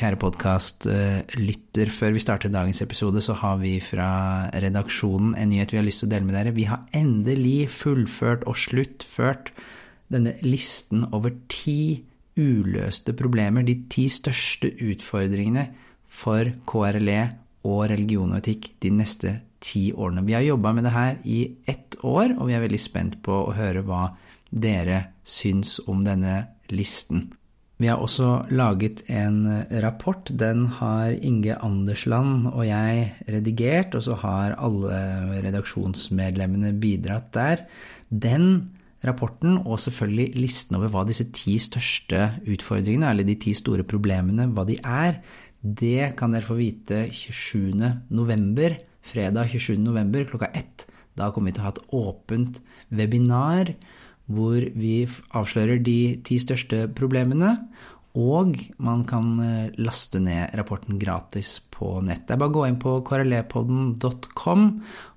kjære podkastlytter. Før vi starter dagens episode, så har vi fra redaksjonen en nyhet vi har lyst til å dele med dere. Vi har endelig fullført og sluttført denne listen over ti uløste problemer, de ti største utfordringene for KRLE og religion og etikk de neste ti årene. Vi har jobba med det her i ett år, og vi er veldig spent på å høre hva dere syns om denne listen. Vi har også laget en rapport. Den har Inge Andersland og jeg redigert, og så har alle redaksjonsmedlemmene bidratt der. Den rapporten og selvfølgelig listen over hva disse ti største utfordringene, eller de ti store problemene, hva de er, det kan dere få vite 27. november, fredag 27. november klokka ett. Da kommer vi til å ha et åpent webinar hvor vi avslører de ti største problemene. Og man kan eh, laste ned rapporten gratis på nett. Det er bare å gå inn på krlepodden.com,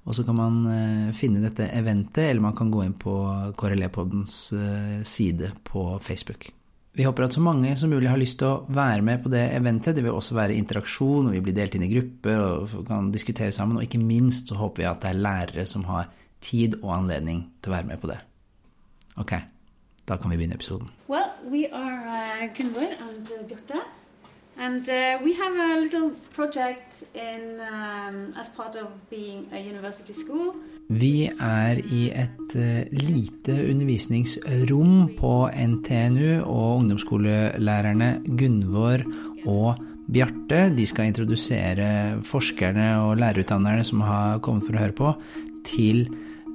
og så kan man eh, finne dette eventet, eller man kan gå inn på KRLE-poddens eh, side på Facebook. Vi håper at så mange som mulig har lyst til å være med på det eventet. Det vil også være interaksjon, og vi blir delt inn i grupper og kan diskutere sammen. Og ikke minst så håper vi at det er lærere som har tid og anledning til å være med på det. Ok, da kan vi begynne episoden. Well, we are uh, Gunvor and uh, Bjarte. And uh, we have a little project in, um, as part of being a university school. Vi er i et uh, lite undervisningsrom på NTNU, og ungdomsskolelærerne Gunvor og Bjarte de skal introdusere forskerne og lærerutdannerne som har kommet for å høre på, til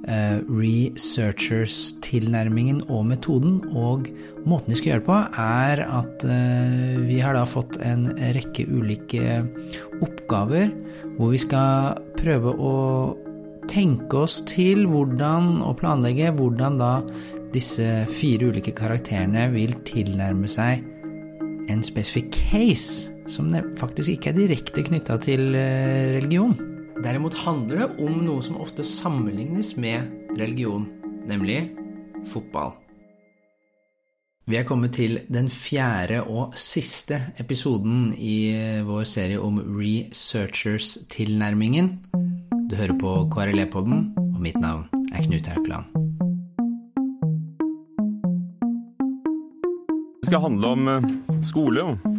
researchers-tilnærmingen og metoden. Og måten vi skal gjøre det på, er at uh, vi har da fått en rekke ulike oppgaver hvor vi skal prøve å tenke oss til hvordan og planlegge hvordan da disse fire ulike karakterene vil tilnærme seg en spesifikk case som faktisk ikke er direkte knytta til eh, religion. Derimot handler det om noe som ofte sammenlignes med religion, nemlig fotball. Vi er kommet til den fjerde og siste episoden i vår serie om researchers-tilnærmingen. Du hører på KRLE-podden, og mitt navn er Knut Haukeland. Det skal handle om eh, skole og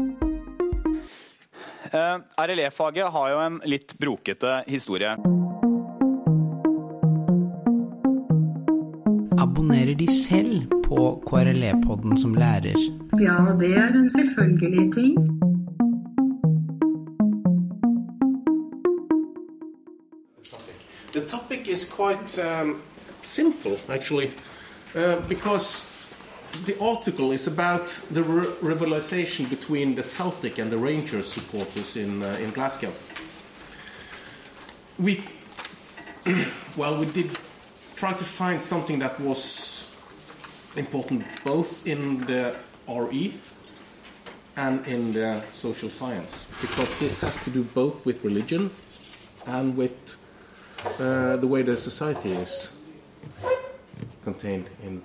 Uh, RLE-faget har jo en litt brokete historie. Abonnerer de selv på KRLE-podden som lærer? Ja, det er en selvfølgelig ting. The topic is quite um, simple, actually, uh, because the article is about the r- rivalization between the Celtic and the Rangers supporters in uh, in Glasgow. We, well, we did try to find something that was important both in the RE and in the social science, because this has to do both with religion and with uh, the way the society is contained in.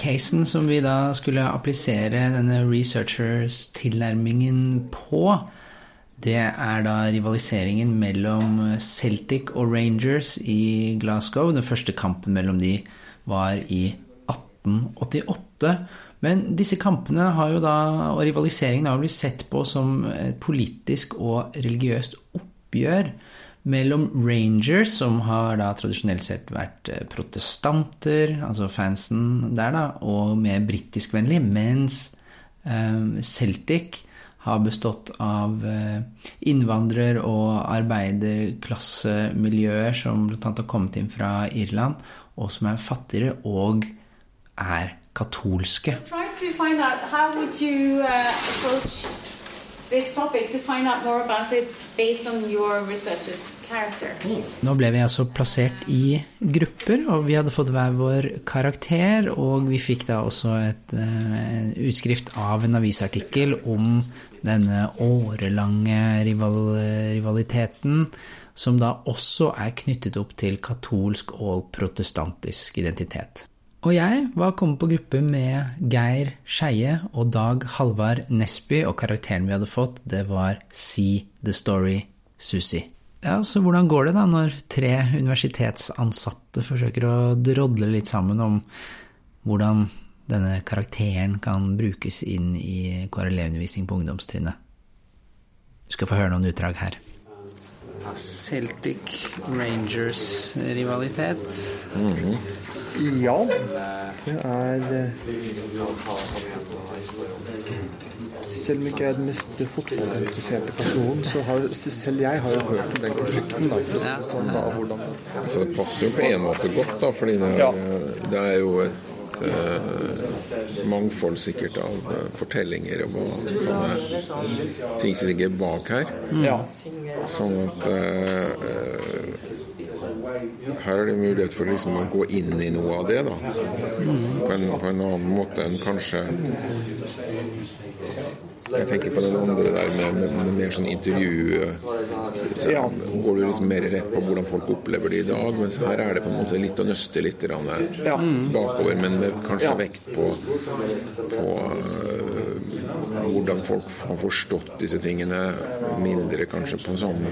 Casen som vi da skulle applisere denne researchers-tilnærmingen på, det er da rivaliseringen mellom Celtic og Rangers i Glasgow. Den første kampen mellom de var i 1888. Men disse kampene da, og rivaliseringen har blitt sett på som et politisk og religiøst oppgjør mellom Rangers, som har da tradisjonelt sett vært protestanter, altså fansen der, da, og mer britiskvennlig, mens um, Celtic har bestått av innvandrer- og arbeiderklassemiljøer som bl.a. har kommet inn fra Irland, og som er fattigere og er katolske. Try to find out how would you uh, approach Nå ble vi altså plassert i grupper, og vi hadde fått hver vår karakter, og vi fikk da også et, eh, en utskrift av en avisartikkel om denne årelange rival, rivaliteten, som da også er knyttet opp til katolsk og protestantisk identitet. Og jeg var kommet på gruppe med Geir Skeie og Dag Halvard Nesby, og karakteren vi hadde fått, det var See the Story Susi. Ja, så hvordan går det da når tre universitetsansatte forsøker å drodle litt sammen om hvordan denne karakteren kan brukes inn i KRL-undervisning på ungdomstrinnet? Du skal få høre noen utdrag her. Celtic Rangers-rivalitet. Mm. Ja, det er Selv om jeg ikke er den mest fotballinteresserte personen, så har selv jeg har jo hørt om den konflikten. da, for å si det sånn da, hvordan Så det passer jo på en måte godt, da, fordi det er, Ja. det er jo et eh, mangfold sikkert av eh, fortellinger og sånne ting som ligger bak her. Ja. Sånn at eh, eh, her er det mulighet for liksom å gå inn i noe av det, da. På en, på en annen måte enn kanskje jeg tenker på den andre der med, med, med mer sånn intervju eh, Ja. Går du liksom mer rett på hvordan folk opplever det i dag, mens her er det på en måte litt å nøste litt grann, eh, Ja. bakover, men med kanskje Ja. vekt på, på eh, hvordan folk har forstått disse tingene, mindre kanskje på sånn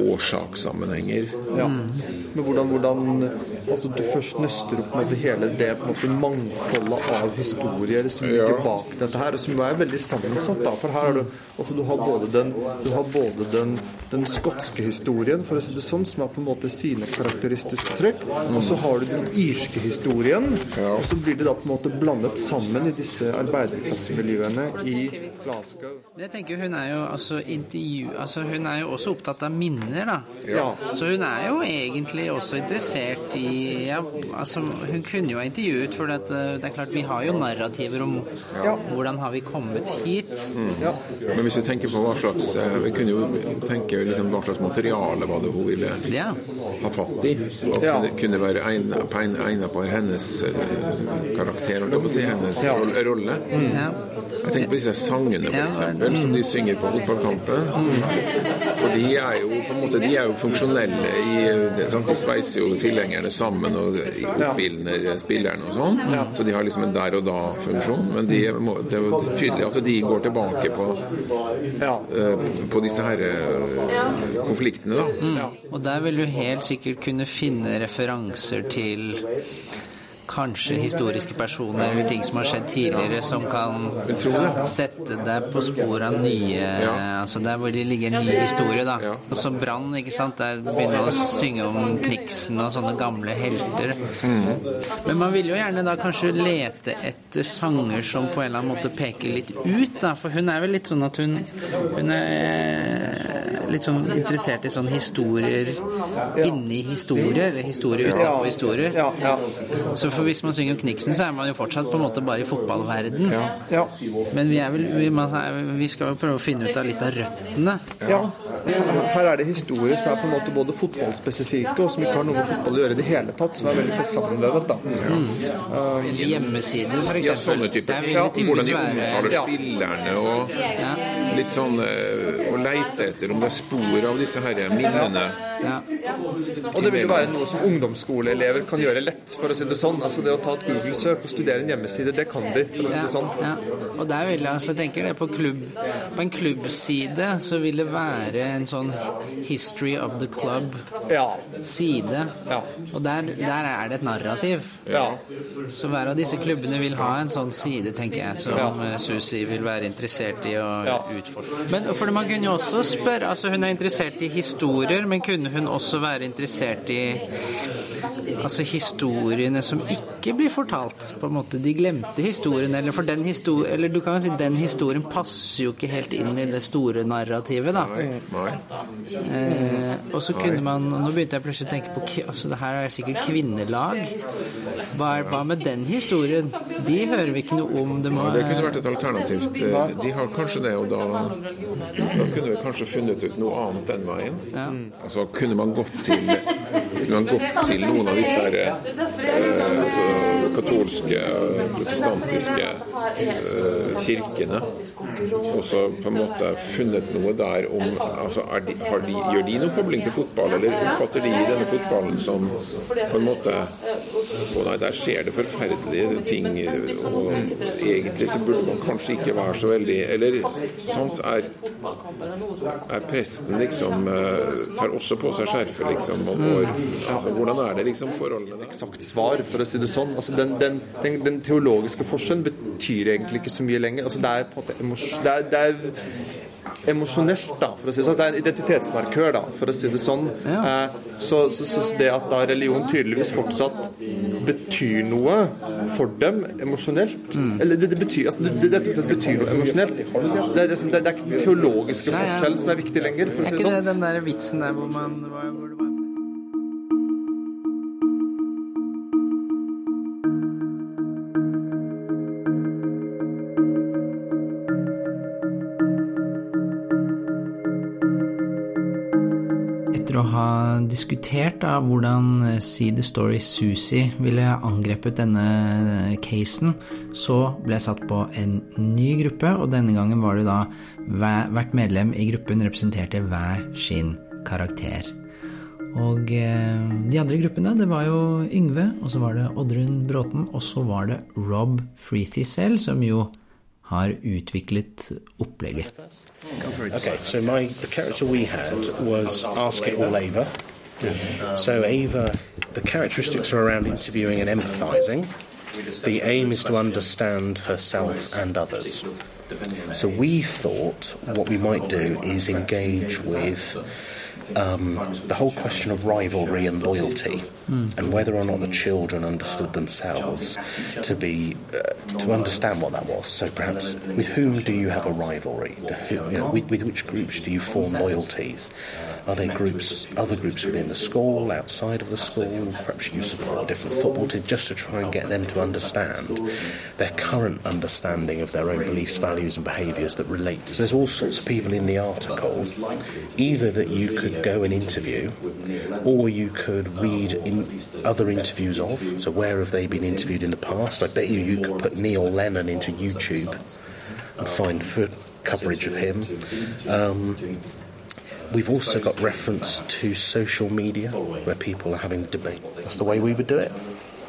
årsakssammenhenger. Ja. Men hvordan, hvordan altså Du først nøster opp måte hele det på en måte mangfoldet av historier som ligger Ja. bak dette her, og som er veldig sammensatt. da, for her er du, altså Du har både den, du har både den, den skotske historien, for å si det sånn, som har på en måte sine karakteristiske trekk, og så har du den irske historien, og så blir det da på en måte blandet sammen i disse arbeiderklassemiljøene i Glasgow. Men jeg tenker hun er jo altså intervju... Altså hun er jo også opptatt av minner, da. Ja. Så hun er jo egentlig også interessert i ja, altså Hun kunne jo ha intervjuet, for at, eh, det er klart vi har jo narrativer om hvordan har vi kommet hit. Ja. Men hvis vi tenker på hva slags eh, Vi kunne jo tenke liksom hva slags materiale var det hun ville Ja. ha fatt i. Og Ja. kunne, kunne være egnet på hennes eh, karakter, holdt jeg på å si, hennes Ja. roll- rolle. Ja. Jeg tenker på disse sangene, for eksempel, som de synger på fotballkampen. For de er jo på en måte, de er jo funksjonelle i det, sant? De sveiser jo tilhengerne sammen og oppildner spillerne og sånn. Så de har liksom en der og da-funksjon. Men de, det er jo tydelig at de går tilbake på, eh, på disse her konfliktene, da. Mm. Og der vil du helt sikkert kunne finne referanser til kanskje historiske personer eller ting som har skjedd tidligere, som kan sette deg på spor av nye Altså der hvor det ligger en ny historie, da. Og så Brann, ikke sant. Der begynner man å synge om Kniksen og sånne gamle helter. Men man vil jo gjerne da kanskje lete etter sanger som på en eller annen måte peker litt ut, da. For hun er vel litt sånn at hun Hun er litt sånn interessert i sånne historier inni historier, eller historier utenpå historier. Så for hvis man synger om Kniksen, så er man jo fortsatt på en måte bare i fotballverden. Men vi er vel vi, man, vi skal jo prøve å finne ut av litt av røttene. Ja. Her er det historier som er på en måte både fotballspesifikke, og som ikke har noe med fotball å gjøre i det hele tatt, som er veldig tett sammenvevet. da. Eller hjemmesider, f.eks. Ja, sånne typer er ting. Ja, hvordan de omtaler spillerne og litt sånn eh, Å leite etter om det er spor av disse her minnene. Og det vil jo være noe som ungdomsskoleelever kan gjøre lett, for å si det sånn. Altså Det å ta et Google-søk og studere en hjemmeside, det kan de, for å si det sånn. Ja, og der vil jeg altså tenker det på klubb På en klubbside så vil det være en sånn History of the Club-side. Og der, der er det et narrativ. Så hver av disse klubbene vil ha en sånn side, tenker jeg, som ja. Susi vil være interessert i å utforske. Men for man kunne jo også spørre altså Hun er interessert i historier, men kunne kunne hun også være interessert i altså historiene som ikke blir fortalt. på en måte De glemte historiene, eller for den historien Eller du kan jo si den historien passer jo ikke helt inn i det store narrativet, da. Eh, og så kunne man Nå begynte jeg plutselig å tenke på altså det her er sikkert kvinnelag. Hva, er, hva med den historien? De hører vi ikke noe om. Det, må, ja, det kunne vært et alternativt. Eh, de har kanskje det, og da, da kunne vi kanskje funnet ut noe annet den veien. Ja. Altså kunde man gått till kunne man gått til noen av disse eh, altså, katolske, protestantiske eh, kirkene og så på en måte funnet noe der om altså, de, de, Gjør de noe kobling til fotball, eller oppfatter de denne fotballen som på en måte Å nei, der skjer det forferdelige ting, og egentlig så burde man kanskje ikke være så veldig Eller sant, er, er presten liksom eh, Tar også på seg skjerfet, liksom, og går altså, Hvordan er det liksom forholdene? Eksakt svar, for å si det sånn. Altså, den, den, den, den, teologiske forskjellen betyr egentlig ikke så mye lenger. Altså, det er på en måte det er, emosjonelt, da, for å si det sånn. Det er en identitetsmarkør, da, for å si det sånn. Ja. Eh, så, så, så, det at da religion tydeligvis fortsatt betyr noe for dem emosjonelt mm. Eller det, det, betyr altså, det, det, det, betyr noe emosjonelt. Det det, er ikke den teologiske forskjellen som er viktig lenger, for å si det sånn. Er ikke det den der vitsen der hvor man hvor det var diskutert da, hvordan eh, See the Story Susie ville angrepet denne eh, casen, så ble jeg satt på en ny gruppe, og denne gangen var det da hvert medlem i gruppen representerte hver sin karakter. Og eh, de andre gruppene, det var jo Yngve, og så var det Oddrun Bråten, og så var det Rob Freethy selv, som jo har utviklet opplegget. Okay, so my the character we had was All Ava. So Ava, the characteristics are around interviewing and empathizing. The aim is to understand herself and others. So we thought what we might do is engage with um, the whole question of rivalry and loyalty, mm. and whether or not the children understood themselves to be uh, to understand what that was. So perhaps with whom do you have a rivalry? You know, with, with which groups do you form loyalties? Are there groups, other groups within the school, outside of the school? Perhaps you support a different football teams just to try and get them to understand their current understanding of their own beliefs, values, and behaviours that relate. So there's all sorts of people in the article, either that you could go and interview, or you could read in other interviews of. So where have they been interviewed in the past? I bet you you could put Neil Lennon into YouTube and find foot coverage of him. Um, We've also got reference to social media where people are having debate. That's the way we would do it.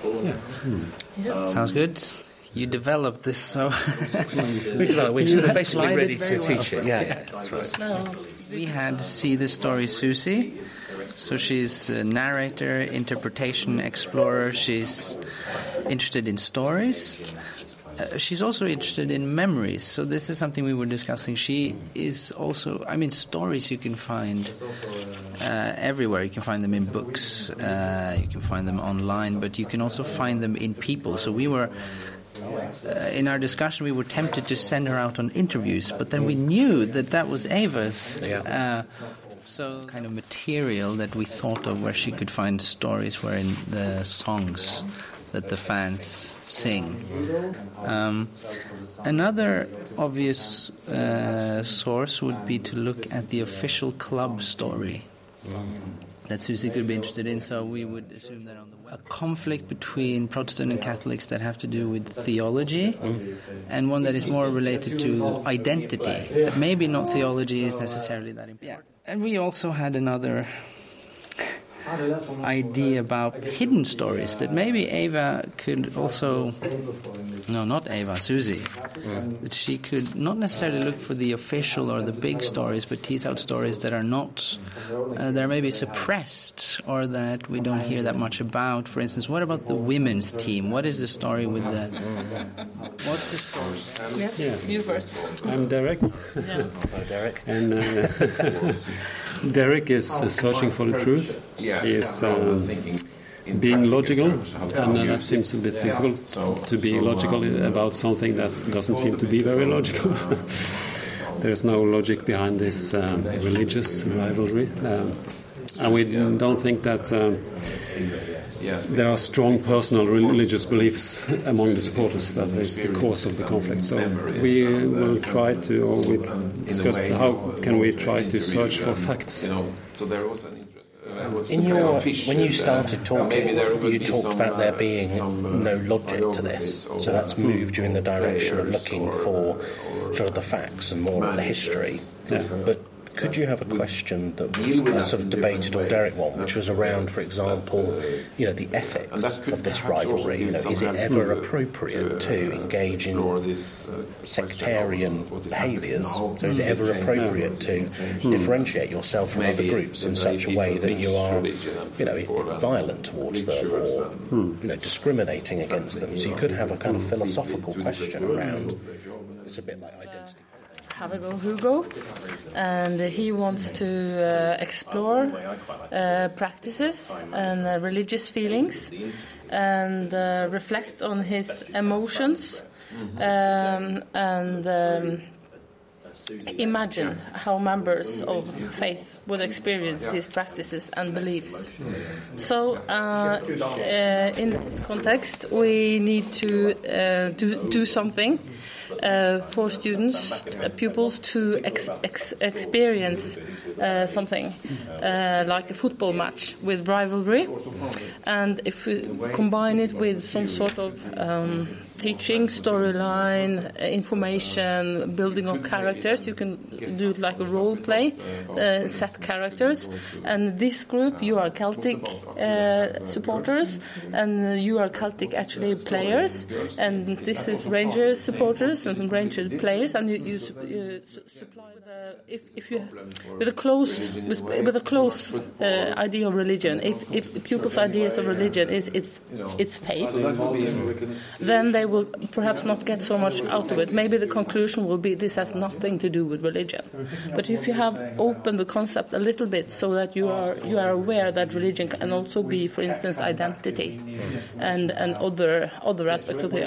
Yeah. Hmm. Sounds good. You developed this, so we developed. We're basically ready to well. teach it. Yeah, yeah, that's right. We had see the story Susie. So she's a narrator, interpretation explorer. She's interested in stories. Uh, she's also interested in memories. So this is something we were discussing. She is also, I mean, stories you can find uh, everywhere. You can find them in books, uh, you can find them online, but you can also find them in people. So we were. Uh, in our discussion, we were tempted to send her out on interviews, but then we knew that that was Ava's. Uh, so kind of material that we thought of where she could find stories were in the songs that the fans sing. Um, another obvious uh, source would be to look at the official club story that Susie could be interested in. So we would assume that on the web. a conflict between Protestant and Catholics that have to do with theology, mm-hmm. and one that is more related to identity. But maybe not theology is necessarily that important. Yeah. And we also had another idea about hidden stories that maybe Ava could also, no, not Ava, Susie, that she could not necessarily look for the official or the big stories, but tease out stories that are not, uh, that are maybe suppressed or that we don't hear that much about. For instance, what about the women's team? What is the story with the, what's the story? Yes, yeah. you first. I'm Derek. Yeah. Hello, Derek. And uh, Derek is uh, searching for the truth. He is um, being logical, and uh, that seems a bit difficult to be logical about something that doesn't seem to be very logical. There's no logic behind this um, religious rivalry, um, and we don't think that. Um, there are strong personal religious beliefs among the supporters that is the cause of the conflict. So we will try to, or we discussed how can we try to search for facts. So there was an In your, when you started talking, you talked about there being no logic to this. So that's moved you in the direction of looking for sort of the facts and more of the history. But could you have a question that was sort of debated, or Derek one, which was around, for example, you know, the ethics of this rivalry? You know, is it ever appropriate to engage in sectarian behaviours? So is it ever appropriate to differentiate yourself from other groups in such a way that you are, you know, violent towards them or, you know, discriminating against them? So you could have a kind of philosophical question around. It's a bit like identity. Havigo Hugo, and he wants to uh, explore uh, practices and uh, religious feelings and uh, reflect on his emotions um, and um, imagine how members of faith would experience these practices and beliefs. So, uh, uh, in this context, we need to do, do something. Uh, for students, uh, pupils to ex ex experience uh, something like a football match with rivalry. And if we combine it with some sort of um, teaching, storyline, information, building of characters. You can do it like a role play, uh, set characters. And this group, you are Celtic uh, supporters, and you are Celtic actually players, and this is Rangers supporters and Rangers players, and you, you, you supply with a, if, if you with a close with, with a close uh, idea of religion. If, if pupils' ideas of religion is it's it's faith, then they will perhaps not get so much out of it. Maybe the conclusion will be this has nothing to do with religion. But if you have opened the concept a little bit so that you are you are aware that religion can also be, for instance, identity and and other other aspects of the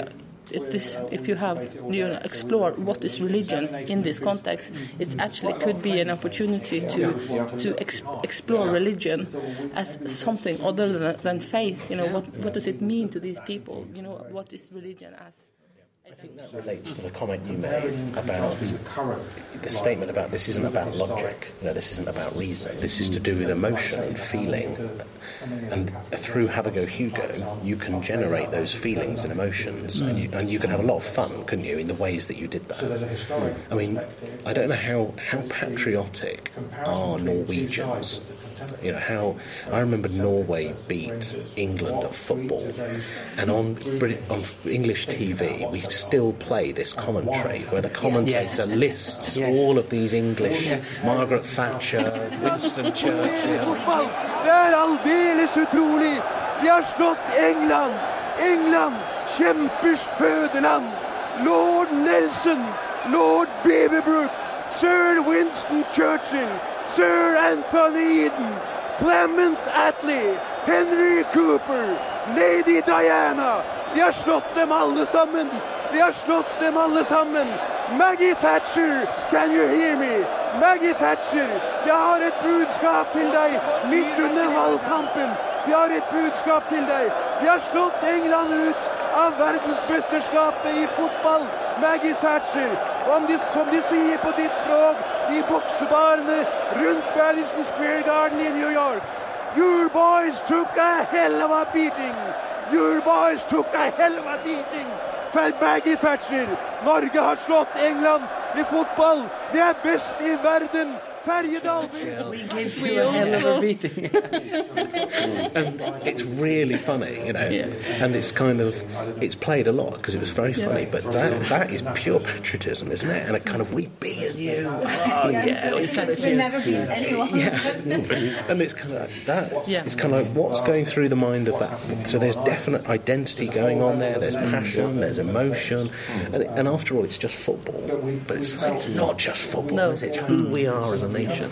it, this, if you have you know, explore what is religion in this context, it actually could be an opportunity to to ex explore religion as something other than, than faith. You know, what what does it mean to these people? You know, what is religion as? I think that relates to the comment you made about the statement about this isn't about logic, you know, this isn't about reason, this is to do with emotion and feeling. And through Habago Hugo, you can generate those feelings and emotions, and you, and you can have a lot of fun, couldn't you, in the ways that you did that. I mean, I don't know how, how patriotic are Norwegians you know how I remember Norway beat England at football, and on Brit- on English TV we still play this commentary where the commentator Yes. lists Yes. all of these English Yes. Margaret Thatcher, Winston Churchill. Fotball, det er aldeles utrolig. Vi har slått England. England, kjempers fødeland. Lord Nelson, lord Beaverbrook, sir Winston Churchill, sir Anthony Eden, Clement Attlee, Henry Cooper, lady Diana. Vi har slått dem alle sammen. Vi har slått dem alle sammen. Maggie Thatcher, can you hear me? Maggie Thatcher, jeg har et budskap til deg midt under valgkampen. Vi har et budskap til deg. Vi har slått England ut av verdensmesterskapet i fotball. Maggie Thatcher, de, som de sier på ditt språk, i boksebarene rundt Madison Square Garden i New York. Your boys took a hell of a beating. Your boys took a hell of a beating. For Maggie Thatcher, Norge har slått England i fotball. Vi er best i verden. Ferjedal We also- and it's really funny, you know. And it's kind of it's played a lot because it was very funny. But that that is pure patriotism, isn't it? And a kind of we beat you. Oh, yeah, exactly. We never beat anyone. Yeah. and it's kind of like that. Yeah. It's kind of like what's going through the mind of that. So there's definite identity going on there. There's passion. There's emotion. And, and after all, it's just football. But it's, it's not just football. No. Is it? It's who we are as a nation.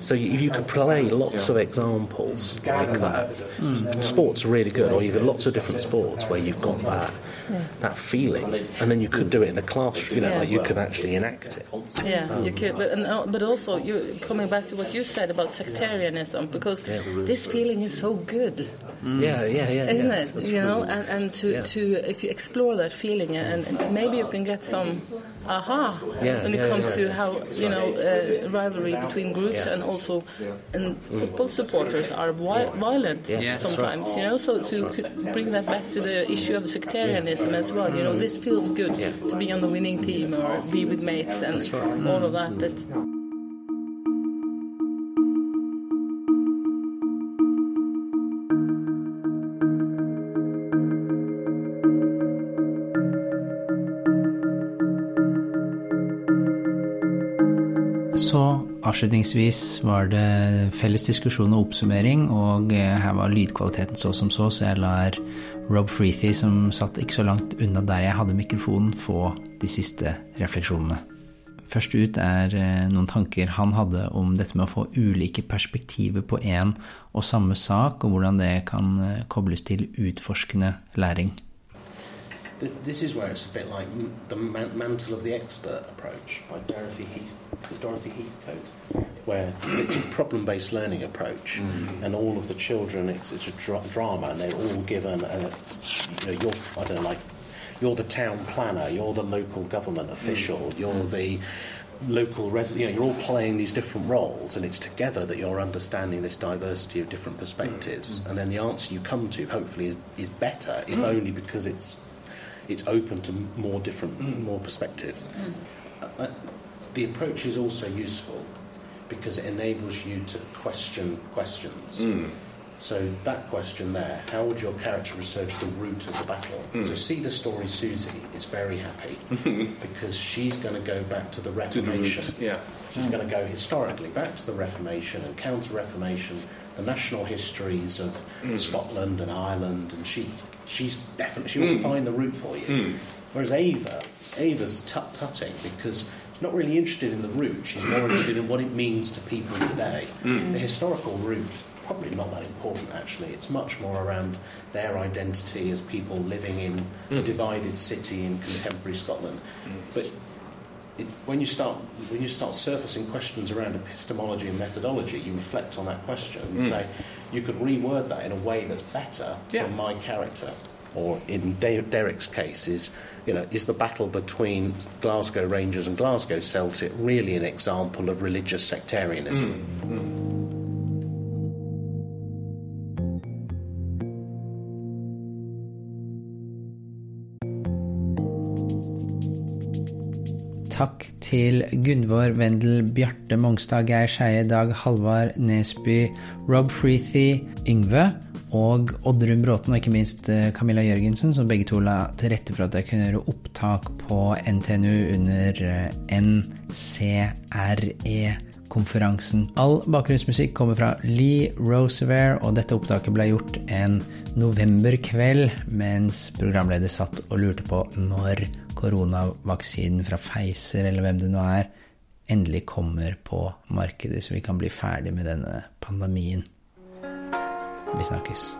So you, you could play lots of examples like that. Sports are really good, or you've got lots of different sports where you've got that Yeah. that feeling, and then you could do it in the classroom. You know, Yeah. like you could actually enact it. Yeah, Um, you could, but and, uh, but also you coming back to what you said about sectarianism, because Yeah. this feeling is so good, Yeah, yeah, yeah. isn't yeah. it? That's You know, and, and to, Yeah. to if you explore that feeling, and, and maybe you can get some aha Yeah, when it yeah, comes yeah. to how you know uh, rivalry between groups, and also and football supporters are vi- violent sometimes. You know, so to bring that back to the issue of sectarianism as well. You know, this feels good to be on the winning team or be with mates and all of that. But Så avslutningsvis var det felles diskusjon og oppsummering, og eh, her var lydkvaliteten så som så, så jeg lar Rob Freethy, som satt ikke så langt unna der jeg hadde mikrofonen, få de siste refleksjonene. Først ut er eh, noen tanker han hadde om dette med å få ulike perspektiver på én og samme sak, og hvordan det kan eh, kobles til utforskende læring. Th- This is where it's a bit like m- the man- mantle of the expert approach by Dorothy Heath, Dorothy Heathcote, where it's a problem-based learning approach, mm. and all of the children, it's, it's a dra- drama, and they're all given, a, you know, you're, I don't know, like, you're the town planner, you're the local government mm. official, you're the local resident, you know, you're all playing these different roles, and it's together that you're understanding this diversity of different perspectives, mm. and then the answer you come to, hopefully, is, is better, if only because it's it's open to more different, mm. more perspectives. Mm. Uh, uh, the approach is also useful because it enables you to question questions. Mm. So that question there, how would your character research the root of the battle? So see the story Susie is very happy because she's going to go back to the To the Reformation. yeah. She's going to go historically back to the Reformation and Counter-Reformation, the national histories of Scotland and Ireland, and she she's definitely she will hmm. find the root for you. Hmm. Whereas Ava, Ava's tut tutting because she's not really interested in the root. She's more interested in what it means to people today. Hmm. The historical root is probably not that important actually. It's much more around their identity as people living in a divided city in contemporary Scotland. But it, when you start when you start surfacing questions around epistemology and methodology, you reflect on that question and Mm. say you could reword that in a way that's better Yeah. for my character. Or in De- Derek's case, is you know is the battle between Glasgow Rangers and Glasgow Celtic really an example of religious sectarianism? Takk til Gunvor Vendel, Bjarte Mongstad, Geir Skeie, Dag Halvard Nesby, Rob Freethy, Yngve og Oddrun Bråten, og ikke minst eh, Camilla Jørgensen, som begge to la til rette for at jeg kunne gjøre opptak på NTNU under eh, NCRE-konferansen. All bakgrunnsmusikk kommer fra Lee Rosevere, og dette opptaket ble gjort en novemberkveld mens programleder satt og lurte på når koronavaksinen fra Pfizer, eller hvem det nå er, endelig kommer på markedet, så vi kan bli ferdig med denne pandemien. Vi snakkes.